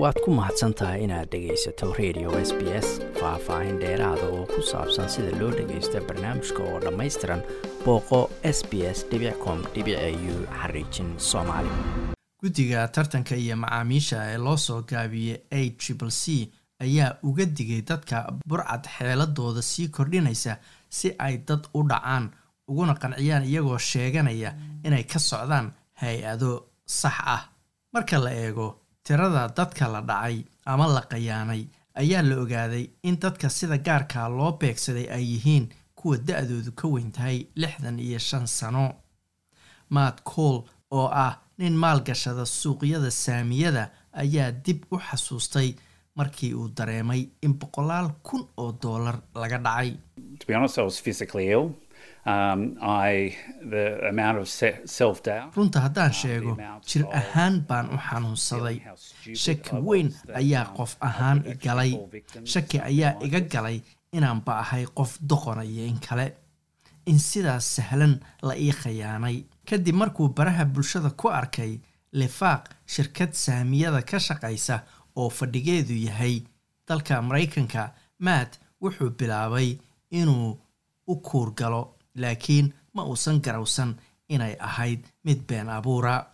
waad ku mahadsan tahay inaad dhegaysato radio s b s faah-faahin dheeraada oo ku saabsan sida loo dhagaysto barnaamijka oo dhammaystiran booqo s b s com xariijin soomaali. Guddiga tartanka iyo macaamiisha ee loo soo gaabiyey a triple c ayaa uga digay dadka burcad xeeladooda sii kordhinaysa si ay dad u dhacaan uguna qanciyaan iyagoo sheeganaya inay ka socdaan hay'ado sax ah. Marka la eego tirada dadka la dhacay ama la qayaanay ayaa la ogaaday in dadka sida gaarkaa loo beegsaday ay yihiin kuwa da-doodu ka weyn tahay lixdan iyo shan sano. Matt cool oo ah nin maalgashada suuqyada saamiyada ayaa dib u xasuustay markii uu dareemay in boqolaal kun oo doolar laga dhacay runta haddaan sheego jir ahaan baan u xanuunsaday. shaki weyn ayaa qof ahaan igalay. shaki ayaa iga galay inaanba ahay qof doqonaya in kale. In sidaas sahlan la ii khayaanay kadib markuu baraha bulshada ku arkay lifaaq shirkad saamiyada ka shaqaysa oo fadhigeedu yahay dalka maraykanka matt wuxuu bilaabay inuu u kuurgalo laakiin ma uusan garawsan inay ahayd mid been abuura.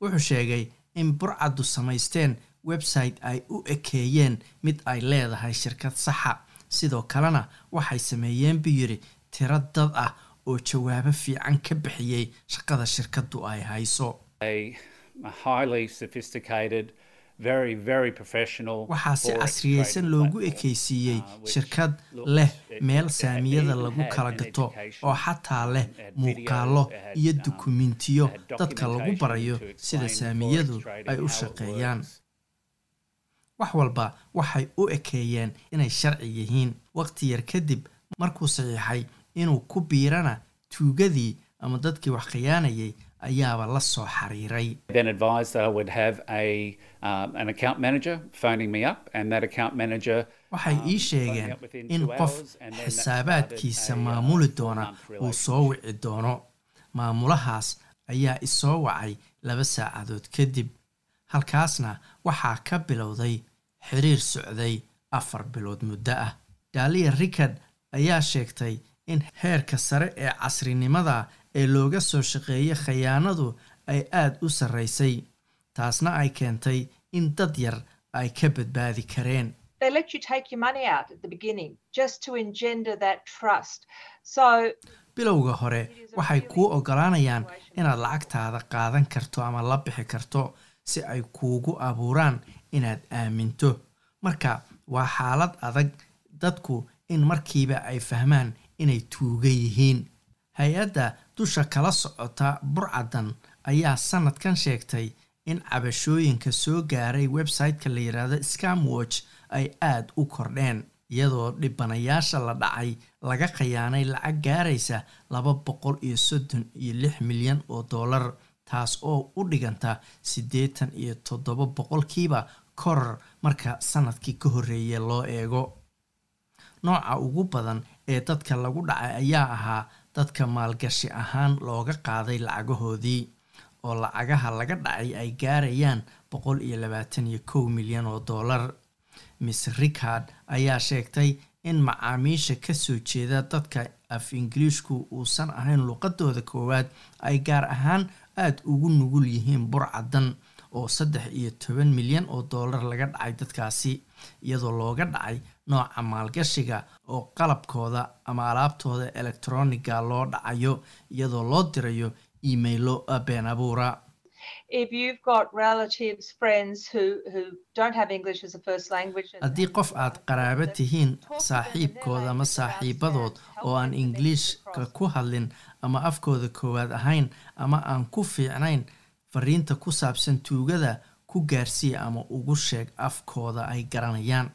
Wuxuu sheegay in burcaddu samaysteen website ay u ekeeyeen mid ay leedahay shirkad saxa. Sidoo kalena waxay sameeyeen buu yidhi tiro dad ah oo jawaabo fiican ka bixiyey shaqada shirkaddu ay hayso waxaa si casriyeysan loogu ekeysiiyey shirkad leh meel saamiyada lagu kala gato oo xataa leh muuqaallo iyo dukumentiyo dadka lagu barayo sida saamiyadu ay u shaqeeyaan. wax walba waxay u ekeeyeen inay sharci yihiin. Waqti yar kadib markuu saxiixay inuu ku biirana tuugadii ama dadkii wax khiyaanayay ayaaba la soo xiriiray waxay ii sheegeen in qof xisaabaadkiisa maamuli doona uu soo wici doono. Maamulahaas ayaa isoo wacay laba saacadood kadib. Halkaasna waxaa ka bilowday xiriir socday afar bilood muddo ah. Daaliya rikard ayaa sheegtay in heerka sare ee casrinimada ee looga soo shaqeeyay khayaanadu ay aada u sarraysay taasna ay keentay in dad yar ay ka badbaadi kareen. Bilowga hore waxay kuu ogolaanayaan inaad lacagtaada qaadan karto ama la bixi karto si ay kuugu abuuraan inaad aaminto. Marka waa xaalad adag dadku in markiiba ay fahmaan inay tuuga yihiin hay'adda dusha kala socota burcadan ayaa sanadkan sheegtay in cabashooyinka soo gaaray website-ka la yidhaahdo scam watch ay aada u kordheen iyadoo dhibanayaasha la dhacay laga khayaanay lacag gaaraysa laba boqol iyo soddon iyo lix milyan oo dollar taas oo u dhiganta siddeetan iyo toddoba boqolkiiba koror marka sannadkii ka horreeye loo eego. Nooca ugu badan ee dadka lagu dhacay ayaa ahaa dadka maalgashi ahaan looga qaaday lacagahoodii oo lacagaha laga dhacay ay gaarayaan boqol iyo labaatan iyo kow milyan oo dollar. Miss ricard ayaa sheegtay in macaamiisha ka soo jeeda dadka af ingiliishku uusan ahayn luqadooda koowaad ay gaar ahaan aada ugu nugul yihiin burcadan oo saddex iyo toban milyan oo dollar laga dhacay dadkaasi iyadoo looga dhacay nooca maalgashiga oo qalabkooda ama alaabtooda elektroniga loo dhacayo iyadoo loo dirayo emailo been abuura. Haddii qof aad qaraabo tihiin saaxiibkooda ama saaxiibadood oo aan ingiliishka ku hadlin ama afkooda koowaad ahayn ama aan ku fiicnayn fariinta ku saabsan tuugada ku gaarsiiya ama ugu sheeg afkooda ay garanayaan.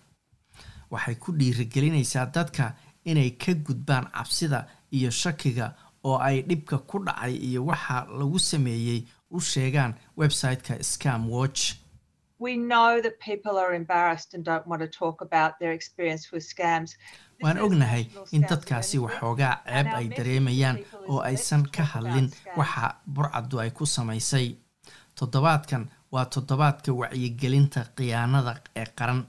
Waxay ku dhiirigelinaysaa dadka inay ka gudbaan cabsida iyo shakiga oo ay dhibka ku dhacay iyo waxa lagu sameeyey u sheegaan website-ka scam watch. Waan ognahay in dadkaasi waxoogaa ceeb ay dareemayaan oo aysan ka hadlin waxa burcaddu ay ku samaysay toddobaadkan waa toddobaadka wacyigelinta khiyaanada ee qaran.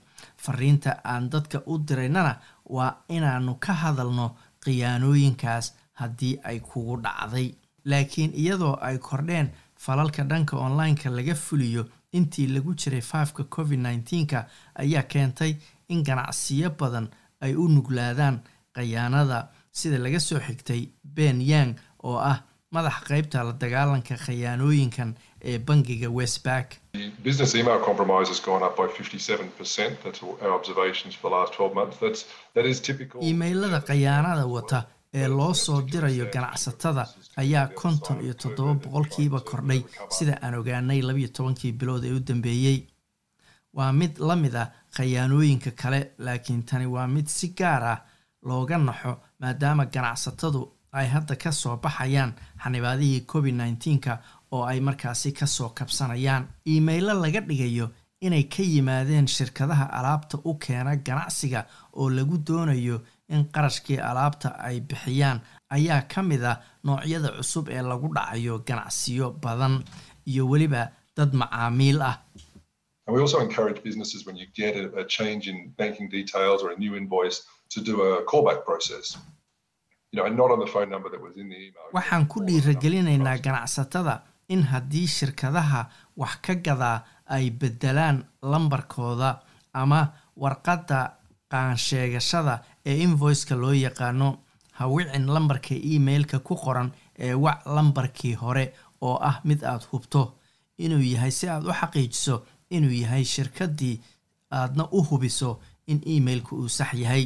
Fariinta aan dadka u diraynana waa inaanu ka hadalno khiyaanooyinkaas haddii ay kugu dhacday. Laakiin iyadoo ay kordheen falalka dhanka online-ka laga fuliyo intii lagu jiray faafka covid nneteen-ka ayaa keentay in ganacsiyo badan ay u nuglaadaan khayaanada sida laga soo xigtay ben yang oo ah madax qeybta la dagaalanka khayaanooyinkan ee bangiga westback business email compromise has gone up by 57%. That's our observations for the last 12 months. That's, that is typical. iimaylada khayaanada wata ee loo soo dirayo ganacsatada ayaa konton iyo toddoba boqolkiiba kordhay sida aan ogaanay labiyo tobankii bilood ee u dambeeyey waa mid la mid ah khayaanooyinka kale laakiin tani waa mid si gaar ah looga naxo maadaama ganacsatadu ay hadda ka soo baxayaan xanibaadihii covid nneteen-ka oo ay markaasi ka soo kabsanayaan. Iimaylo laga dhigayo inay ka yimaadeen shirkadaha alaabta u keena ganacsiga oo lagu doonayo in qarashkii alaabta ay bixiyaan ayaa ka mid ah noocyada cusub ee lagu dhacayo ganacsiyo badan iyo weliba dad macaamiil ah waxaan ku dhiiragelinaynaa ganacsatada in haddii shirkadaha wax ka gadaa ay bedelaan lambarkooda ama warqadda qaansheegashada ee invoiceka loo yaqaano ha wicin lambarka emailka ku qoran ee wac lambarkii hore oo ah mid aad hubto inuu yahay si aad u xaqiijiso inuu yahay shirkaddii aadna u hubiso in emailka uu sax yahay